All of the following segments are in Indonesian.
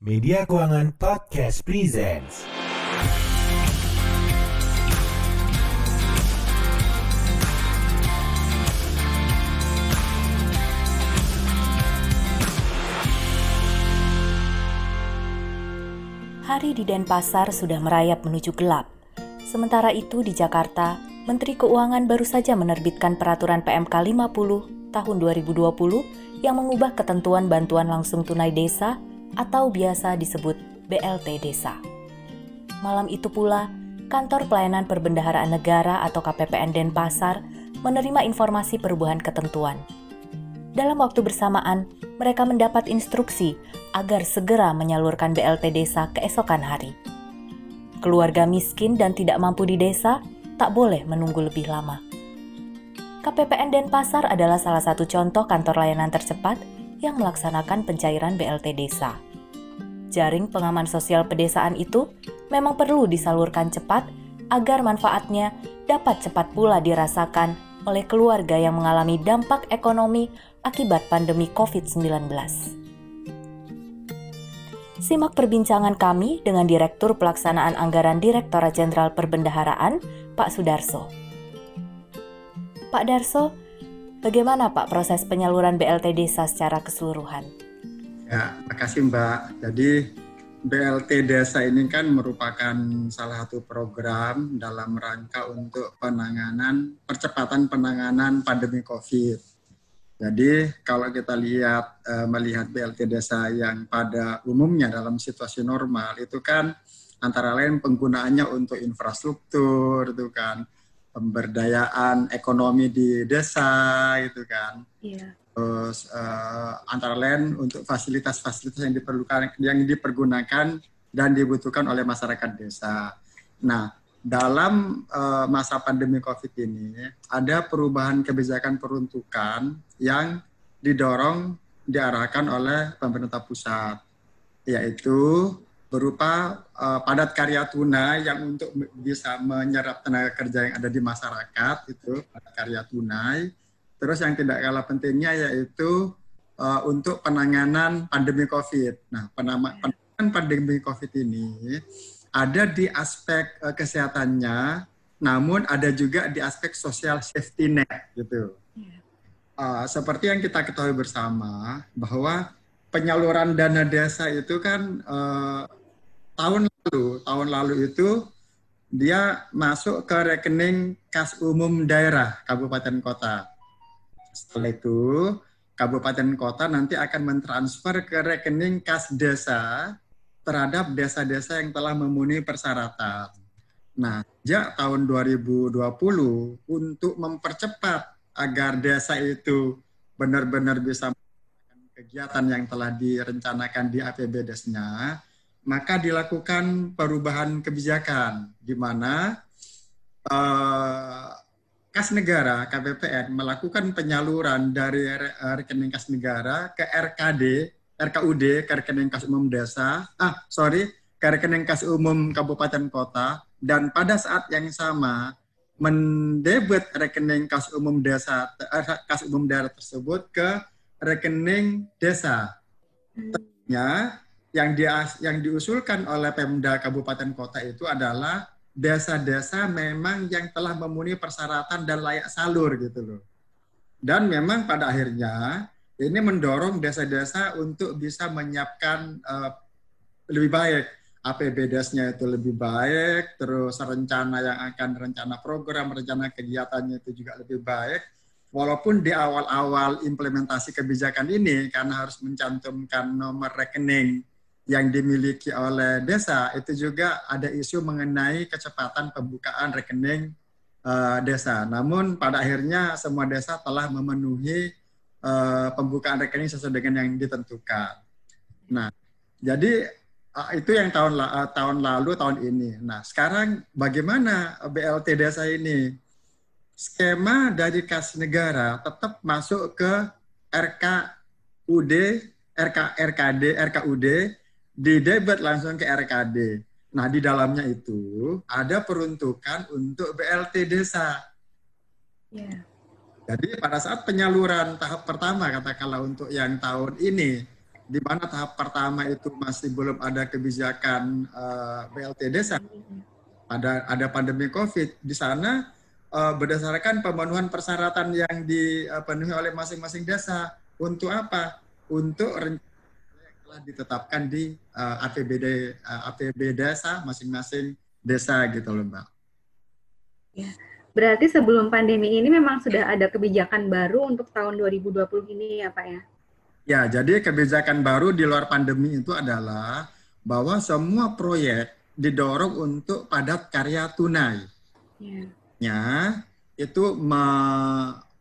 Media Keuangan Podcast Presents. Hari di Denpasar sudah merayap menuju gelap. Sementara itu di Jakarta, Menteri Keuangan baru saja menerbitkan peraturan PMK 50 tahun 2020 yang mengubah ketentuan bantuan langsung tunai desa atau biasa disebut BLT Desa. Malam itu pula, Kantor Pelayanan Perbendaharaan Negara atau KPPN Denpasar menerima informasi perubahan ketentuan. Dalam waktu bersamaan, mereka mendapat instruksi agar segera menyalurkan BLT desa keesokan hari. Keluarga miskin dan tidak mampu di desa tak boleh menunggu lebih lama. KPPN Denpasar adalah salah satu contoh kantor layanan tercepat yang melaksanakan pencairan BLT desa. Jaring pengaman sosial pedesaan itu memang perlu disalurkan cepat agar manfaatnya dapat cepat pula dirasakan oleh keluarga yang mengalami dampak ekonomi akibat pandemi COVID-19. Simak perbincangan kami dengan Direktur Pelaksanaan Anggaran Direktorat Jenderal Perbendaharaan, Pak Sudarso. Pak Darso, bagaimana Pak proses penyaluran BLT Desa secara keseluruhan? Ya, makasih Mbak. Jadi BLT Desa ini kan merupakan salah satu program dalam rangka untuk penanganan percepatan penanganan pandemi COVID. Jadi kalau kita lihat uh, melihat BLT desa yang pada umumnya dalam situasi normal itu kan antara lain penggunaannya untuk infrastruktur itu kan pemberdayaan ekonomi di desa itu kan. Iya. Terus uh, antara lain untuk fasilitas-fasilitas yang diperlukan yang dipergunakan dan dibutuhkan oleh masyarakat desa. Nah, dalam uh, masa pandemi COVID ini ada perubahan kebijakan peruntukan yang didorong diarahkan oleh pemerintah pusat, yaitu berupa uh, padat karya tunai yang untuk bisa menyerap tenaga kerja yang ada di masyarakat itu padat karya tunai. Terus yang tidak kalah pentingnya yaitu uh, untuk penanganan pandemi COVID. Nah, penanganan pandemi COVID ini ada di aspek uh, kesehatannya, namun ada juga di aspek sosial safety net gitu. Uh, seperti yang kita ketahui bersama bahwa penyaluran dana desa itu kan uh, tahun lalu, tahun lalu itu dia masuk ke rekening kas umum daerah kabupaten kota. Setelah itu kabupaten kota nanti akan mentransfer ke rekening kas desa terhadap desa-desa yang telah memenuhi persyaratan. Nah, sejak tahun 2020 untuk mempercepat agar desa itu benar-benar bisa kegiatan yang telah direncanakan di APBDes-nya, maka dilakukan perubahan kebijakan di mana uh, kas negara KPPN melakukan penyaluran dari rekening kas negara ke RKD RKUD ke rekening kas umum desa, ah sorry, ke rekening kas umum kabupaten kota, dan pada saat yang sama mendebet rekening kas umum desa, eh, kas umum daerah tersebut ke rekening desa. Tentunya yang di, yang diusulkan oleh Pemda Kabupaten Kota itu adalah desa-desa memang yang telah memenuhi persyaratan dan layak salur gitu loh. Dan memang pada akhirnya ini mendorong desa-desa untuk bisa menyiapkan uh, lebih baik APBDes-nya itu lebih baik, terus rencana yang akan rencana program, rencana kegiatannya itu juga lebih baik. Walaupun di awal-awal implementasi kebijakan ini karena harus mencantumkan nomor rekening yang dimiliki oleh desa, itu juga ada isu mengenai kecepatan pembukaan rekening uh, desa. Namun pada akhirnya semua desa telah memenuhi uh, pembukaan rekening sesuai dengan yang ditentukan. Nah, jadi uh, itu yang tahun uh, tahun lalu tahun ini. Nah, sekarang bagaimana BLT desa ini? Skema dari kas negara tetap masuk ke RKUD, RK, RKD, RKUD, di debit langsung ke RKD. Nah, di dalamnya itu ada peruntukan untuk BLT desa. Yeah. Jadi pada saat penyaluran tahap pertama katakanlah untuk yang tahun ini di mana tahap pertama itu masih belum ada kebijakan uh, eh, BLT desa, ada ada pandemi COVID di sana uh, berdasarkan pemenuhan persyaratan yang dipenuhi oleh masing-masing desa untuk apa? Untuk telah ditetapkan di uh, APBD uh, APB desa masing-masing desa gitu loh Mbak. Ya. Berarti sebelum pandemi ini memang sudah ada kebijakan baru untuk tahun 2020 ini ya Pak ya? Ya, jadi kebijakan baru di luar pandemi itu adalah bahwa semua proyek didorong untuk padat karya tunai. Yeah. Ya, itu me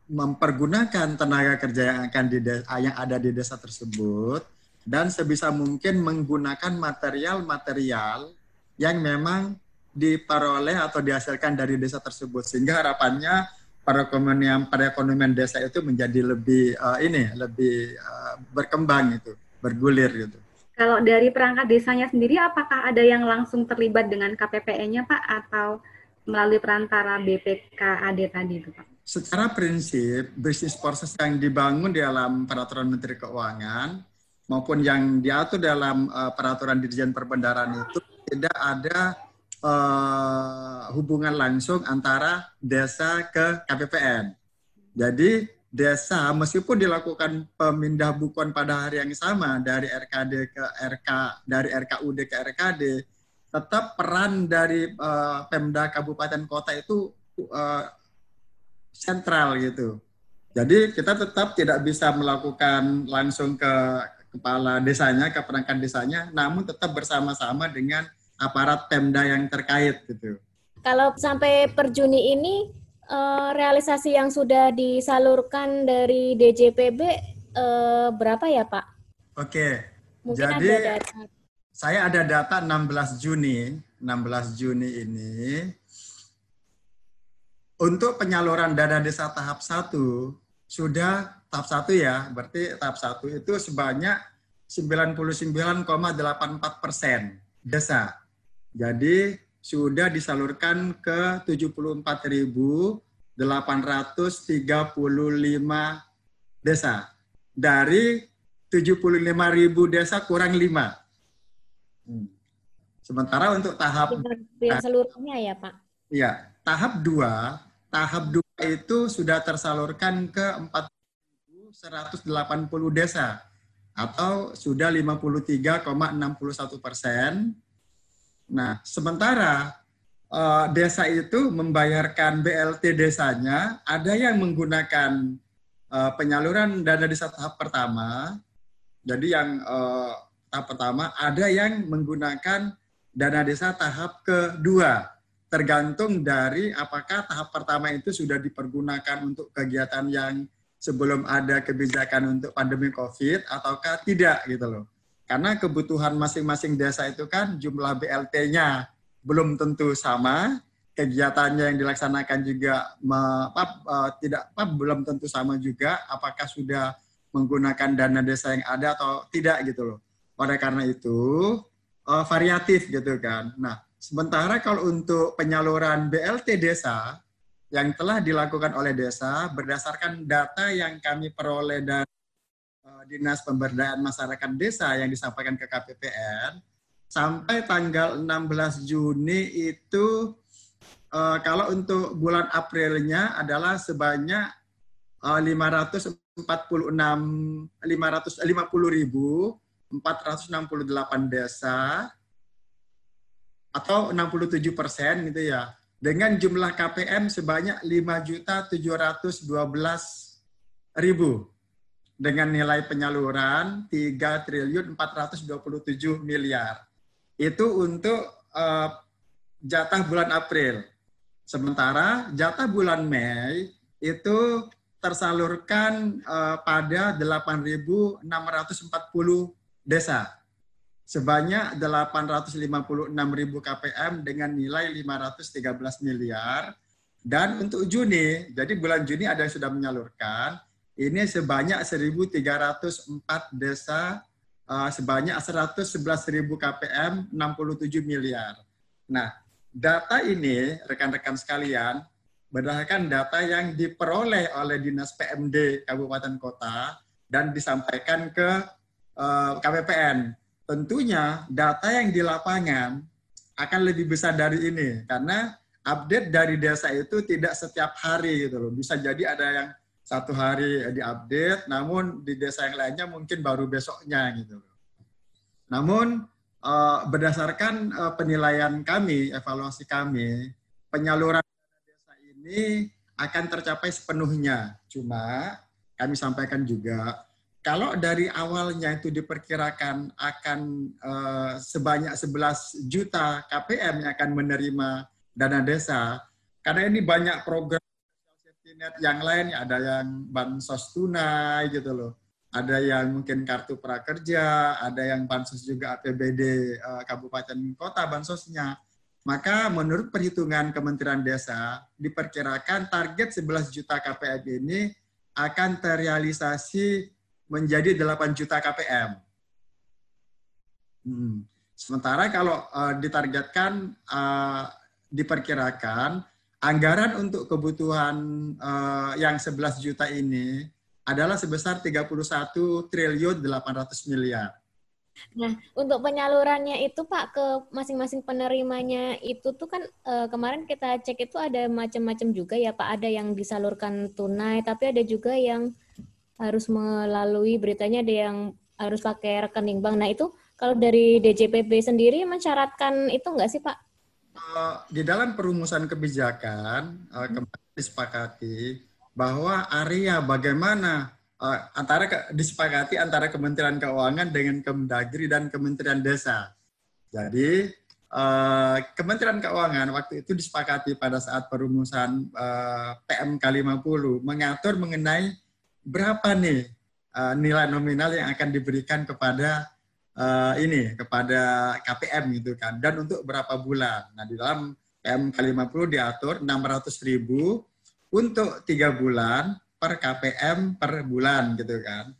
mempergunakan tenaga kerja yang akan di yang ada di desa tersebut dan sebisa mungkin menggunakan material-material yang memang diperoleh atau dihasilkan dari desa tersebut sehingga harapannya perekonomian perekonomian desa itu menjadi lebih uh, ini lebih uh, berkembang itu bergulir gitu. Kalau dari perangkat desanya sendiri apakah ada yang langsung terlibat dengan KPPE-nya Pak atau melalui perantara BPKAD tadi itu Pak? Secara prinsip bisnis proses yang dibangun di dalam peraturan Menteri Keuangan maupun yang diatur dalam uh, peraturan Dirjen Perbendaraan itu tidak ada uh, hubungan langsung antara desa ke KPPN. Jadi desa meskipun dilakukan pemindah bukuan pada hari yang sama dari RKD ke RK dari RKUD ke RKD tetap peran dari uh, Pemda kabupaten kota itu uh, sentral gitu. Jadi kita tetap tidak bisa melakukan langsung ke kepala desanya, ke perangkat desanya, namun tetap bersama-sama dengan aparat Pemda yang terkait gitu. Kalau sampai per Juni ini uh, realisasi yang sudah disalurkan dari DJPB uh, berapa ya Pak? Oke. Mungkin Jadi ada data. saya ada data 16 Juni, 16 Juni ini untuk penyaluran dana desa tahap 1 sudah tahap 1 ya, berarti tahap 1 itu sebanyak 99,84 persen desa. Jadi sudah disalurkan ke 74.835 desa. Dari 75.000 desa kurang 5. Hmm. Sementara untuk tahap yang seluruhnya ya, Pak. Iya, tahap 2, tahap 2 itu sudah tersalurkan ke 4.180 desa atau sudah 53,61 persen Nah, sementara uh, desa itu membayarkan BLT desanya, ada yang menggunakan uh, penyaluran dana desa tahap pertama. Jadi yang uh, tahap pertama, ada yang menggunakan dana desa tahap kedua. Tergantung dari apakah tahap pertama itu sudah dipergunakan untuk kegiatan yang sebelum ada kebijakan untuk pandemi COVID ataukah tidak gitu loh. Karena kebutuhan masing-masing desa itu kan jumlah BLT-nya belum tentu sama, kegiatannya yang dilaksanakan juga me, apa, uh, tidak apa, belum tentu sama juga, apakah sudah menggunakan dana desa yang ada atau tidak gitu loh. Oleh karena itu uh, variatif gitu kan. Nah, sementara kalau untuk penyaluran BLT desa yang telah dilakukan oleh desa berdasarkan data yang kami peroleh dari Dinas Pemberdayaan Masyarakat Desa yang disampaikan ke KPPN sampai tanggal 16 Juni itu uh, kalau untuk bulan Aprilnya adalah sebanyak uh, 546 550 ribu 468 desa atau 67 persen gitu ya dengan jumlah KPM sebanyak 5 juta 712 ribu dengan nilai penyaluran 3 triliun 427 miliar. Itu untuk uh, jatah bulan April. Sementara jatah bulan Mei itu tersalurkan uh, pada 8.640 desa sebanyak 856.000 KPM dengan nilai 513 miliar. Dan untuk Juni, jadi bulan Juni ada yang sudah menyalurkan, ini sebanyak 1.304 desa uh, sebanyak 111.000 KPM 67 miliar. Nah, data ini rekan-rekan sekalian berdasarkan data yang diperoleh oleh Dinas PMD Kabupaten Kota dan disampaikan ke uh, KPPN. Tentunya data yang di lapangan akan lebih besar dari ini karena update dari desa itu tidak setiap hari gitu loh. Bisa jadi ada yang satu hari diupdate, namun di desa yang lainnya mungkin baru besoknya gitu loh. Namun uh, berdasarkan uh, penilaian kami, evaluasi kami, penyaluran desa ini akan tercapai sepenuhnya. Cuma kami sampaikan juga kalau dari awalnya itu diperkirakan akan uh, sebanyak 11 juta KPM yang akan menerima dana desa, karena ini banyak program safety net yang lain, ada yang bansos tunai gitu loh, ada yang mungkin kartu prakerja, ada yang bansos juga APBD uh, kabupaten kota bansosnya. Maka menurut perhitungan Kementerian Desa, diperkirakan target 11 juta KPM ini akan terrealisasi menjadi 8 juta KPM. Hmm. Sementara kalau uh, ditargetkan, uh, diperkirakan anggaran untuk kebutuhan uh, yang 11 juta ini adalah sebesar 31 triliun 800 miliar. Nah, untuk penyalurannya itu Pak ke masing-masing penerimanya itu tuh kan e, kemarin kita cek itu ada macam-macam juga ya Pak. Ada yang disalurkan tunai, tapi ada juga yang harus melalui beritanya ada yang harus pakai rekening bank. Nah itu kalau dari DJPB sendiri mensyaratkan itu enggak sih Pak? Uh, di dalam perumusan kebijakan uh, kemarin disepakati bahwa area bagaimana uh, antara ke, disepakati antara Kementerian Keuangan dengan Kemendagri dan Kementerian Desa. Jadi uh, Kementerian Keuangan waktu itu disepakati pada saat perumusan uh, PMK 50 mengatur mengenai berapa nih uh, nilai nominal yang akan diberikan kepada uh, ini kepada KPM gitu kan dan untuk berapa bulan. Nah di dalam PMK 50 diatur 600 ribu untuk tiga bulan per KPM per bulan gitu kan.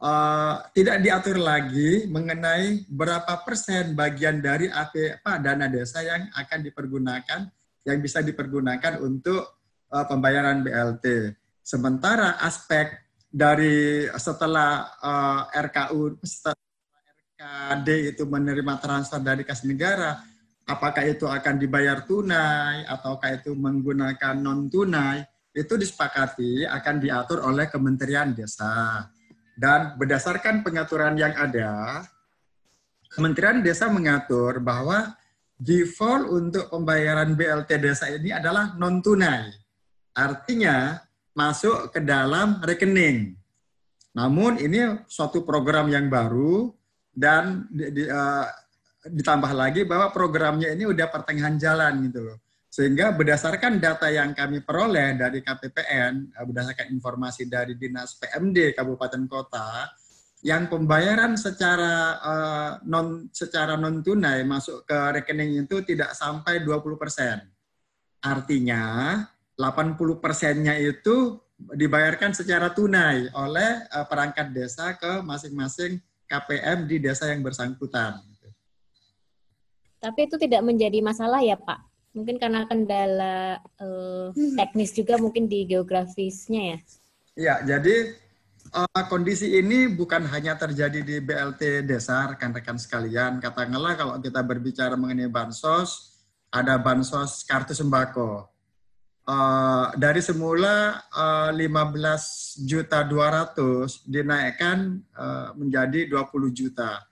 Uh, tidak diatur lagi mengenai berapa persen bagian dari AP apa dana desa yang akan dipergunakan yang bisa dipergunakan untuk uh, pembayaran BLT. Sementara aspek dari setelah uh, eh, RKU setelah RKD itu menerima transfer dari kas negara, apakah itu akan dibayar tunai ataukah itu menggunakan non tunai, itu disepakati akan diatur oleh Kementerian Desa. Dan berdasarkan pengaturan yang ada, Kementerian Desa mengatur bahwa default untuk pembayaran BLT desa ini adalah non tunai. Artinya masuk ke dalam rekening. Namun ini suatu program yang baru dan di, di, uh, ditambah lagi bahwa programnya ini udah pertengahan jalan gitu loh. Sehingga berdasarkan data yang kami peroleh dari KPPN, uh, berdasarkan informasi dari Dinas PMD Kabupaten Kota, yang pembayaran secara uh, non secara non tunai masuk ke rekening itu tidak sampai 20 persen. Artinya 80 persennya itu dibayarkan secara tunai oleh uh, perangkat desa ke masing-masing KPM di desa yang bersangkutan. Tapi itu tidak menjadi masalah ya Pak? Mungkin karena kendala uh, teknis juga mungkin di geografisnya ya? Iya, jadi uh, kondisi ini bukan hanya terjadi di BLT desa, rekan-rekan sekalian. Katakanlah kalau kita berbicara mengenai bansos, ada bansos kartu sembako uh, dari semula uh, 15 juta 200 dinaikkan uh, menjadi 20 juta.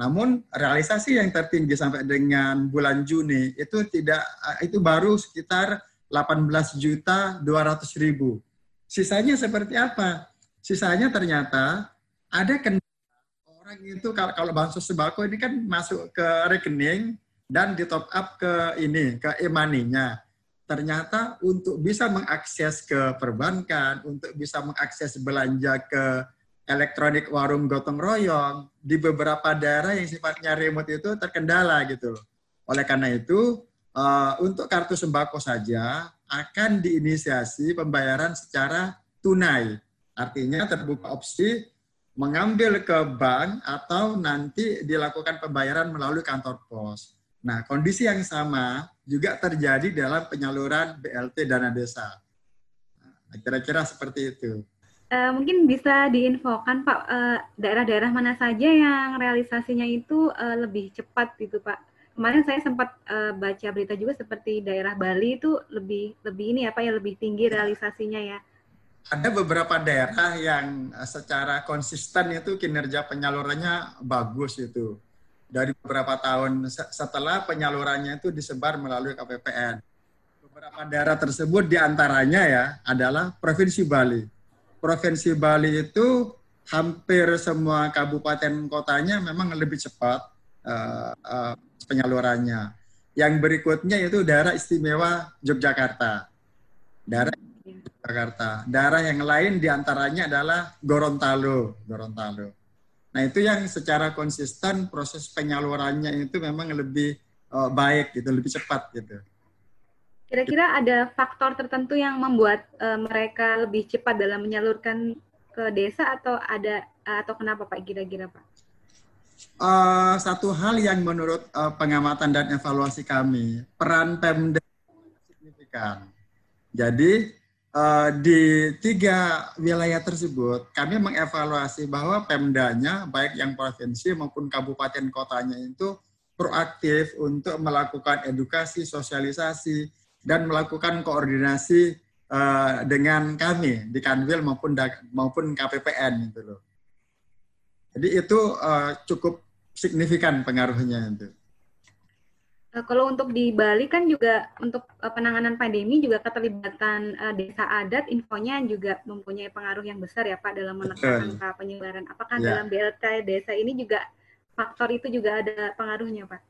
Namun realisasi yang tertinggi sampai dengan bulan Juni itu tidak uh, itu baru sekitar 18 juta 200 ribu. Sisanya seperti apa? Sisanya ternyata ada kendala orang itu kalau, kalau bansos sembako ini kan masuk ke rekening dan di top up ke ini ke e-money-nya ternyata untuk bisa mengakses ke perbankan, untuk bisa mengakses belanja ke elektronik warung gotong royong di beberapa daerah yang sifatnya remote itu terkendala gitu Oleh karena itu, uh, untuk kartu sembako saja akan diinisiasi pembayaran secara tunai. Artinya terbuka opsi mengambil ke bank atau nanti dilakukan pembayaran melalui kantor pos. Nah, kondisi yang sama juga terjadi dalam penyaluran BLT dana desa. Nah, kira-kira seperti itu. uh, mungkin bisa diinfokan Pak daerah-daerah uh, mana saja yang realisasinya itu uh, lebih cepat gitu Pak. Kemarin saya sempat uh, baca berita juga seperti daerah Bali itu lebih lebih ini apa ya lebih tinggi realisasinya ya. Ada beberapa daerah yang secara konsisten itu kinerja penyalurannya bagus itu. Dari beberapa tahun setelah penyalurannya itu disebar melalui KPPN. Beberapa daerah tersebut di antaranya ya adalah Provinsi Bali Provinsi Bali itu hampir semua kabupaten kotanya memang lebih cepat uh, uh, penyalurannya. Yang berikutnya itu daerah istimewa Yogyakarta. Daerah Jakarta. Daerah yang lain di antaranya adalah Gorontalo. Gorontalo. Nah itu yang secara konsisten proses penyalurannya itu memang lebih uh, baik gitu, lebih cepat gitu. Kira-kira ada faktor tertentu yang membuat uh, mereka lebih cepat dalam menyalurkan ke desa atau ada atau kenapa Pak kira-kira Pak? Uh, satu hal yang menurut uh, pengamatan dan evaluasi kami, peran Pemda signifikan. Jadi uh, di tiga wilayah tersebut kami mengevaluasi bahwa Pemdanya baik yang provinsi maupun kabupaten kotanya itu proaktif untuk melakukan edukasi, sosialisasi, dan melakukan koordinasi uh, dengan kami di Kanwil maupun maupun KPPN gitu loh. Jadi itu uh, cukup signifikan pengaruhnya itu. Uh, kalau untuk di Bali kan juga untuk uh, penanganan pandemi juga keterlibatan uh, desa adat infonya juga mempunyai pengaruh yang besar ya Pak dalam menekan angka penyebaran. Apakah ya. dalam BLT desa ini juga faktor itu juga ada pengaruhnya Pak?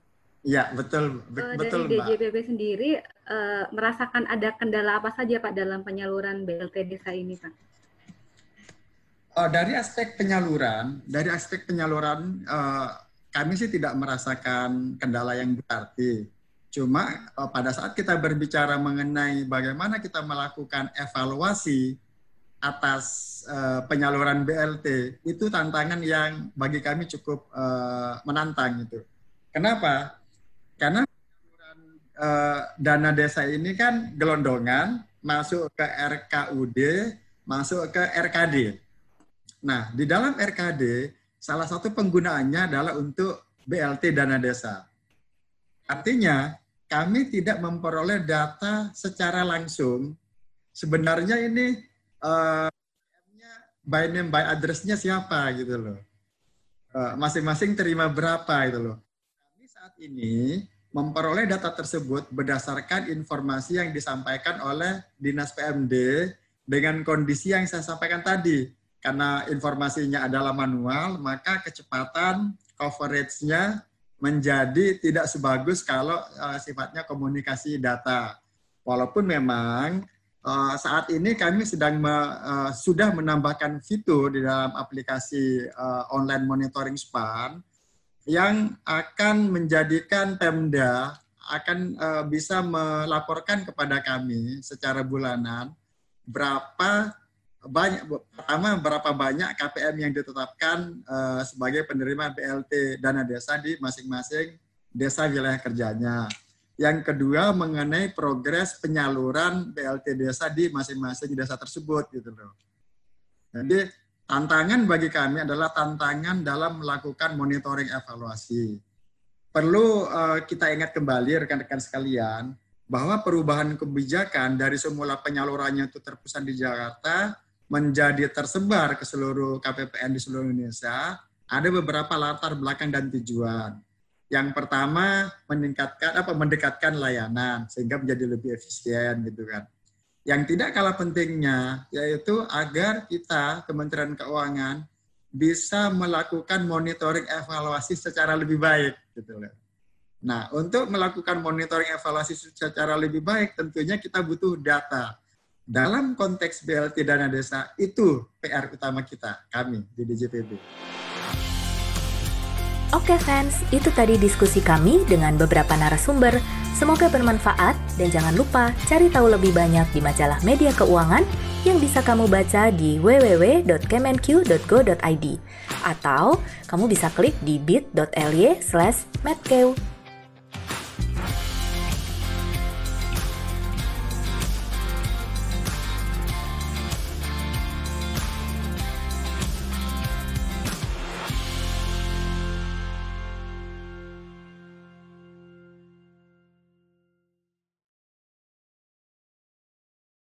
Iya, betul, be uh, betul, dari DJPB sendiri uh, merasakan ada kendala apa saja Pak dalam penyaluran BLT desa ini, Pak? Uh, dari aspek penyaluran, dari aspek penyaluran uh, kami sih tidak merasakan kendala yang berarti. Cuma uh, pada saat kita berbicara mengenai bagaimana kita melakukan evaluasi atas uh, penyaluran BLT, itu tantangan yang bagi kami cukup uh, menantang itu. Kenapa? Karena uh, dana desa ini kan gelondongan masuk ke RKUD, masuk ke RKD. Nah, di dalam RKD salah satu penggunaannya adalah untuk BLT dana desa. Artinya, kami tidak memperoleh data secara langsung. Sebenarnya ini uh, by name by address-nya siapa gitu loh. Eh, masing-masing uh, terima berapa gitu loh saat ini memperoleh data tersebut berdasarkan informasi yang disampaikan oleh Dinas PMD dengan kondisi yang saya sampaikan tadi. Karena informasinya adalah manual, maka kecepatan coverage-nya menjadi tidak sebagus kalau uh, sifatnya komunikasi data. Walaupun memang uh, saat ini kami sedang me, uh, sudah menambahkan fitur di dalam aplikasi uh, online monitoring span yang akan menjadikan Pemda akan uh, bisa melaporkan kepada kami secara bulanan berapa banyak pertama berapa banyak KPM yang ditetapkan uh, sebagai penerima BLT dana desa di masing-masing desa wilayah kerjanya. Yang kedua mengenai progres penyaluran BLT desa di masing-masing desa tersebut gitu loh. Jadi Tantangan bagi kami adalah tantangan dalam melakukan monitoring evaluasi. Perlu uh, kita ingat kembali rekan-rekan sekalian bahwa perubahan kebijakan dari semula penyalurannya itu terpusat di Jakarta menjadi tersebar ke seluruh KPPN di seluruh Indonesia, ada beberapa latar belakang dan tujuan. Yang pertama meningkatkan apa mendekatkan layanan sehingga menjadi lebih efisien gitu kan yang tidak kalah pentingnya yaitu agar kita Kementerian Keuangan bisa melakukan monitoring evaluasi secara lebih baik gitu Nah, untuk melakukan monitoring evaluasi secara lebih baik tentunya kita butuh data. Dalam konteks BLT dana desa itu PR utama kita, kami di DJPB. Oke fans, itu tadi diskusi kami dengan beberapa narasumber. Semoga bermanfaat dan jangan lupa cari tahu lebih banyak di majalah media keuangan yang bisa kamu baca di www.kemenq.go.id atau kamu bisa klik di bit.ly slash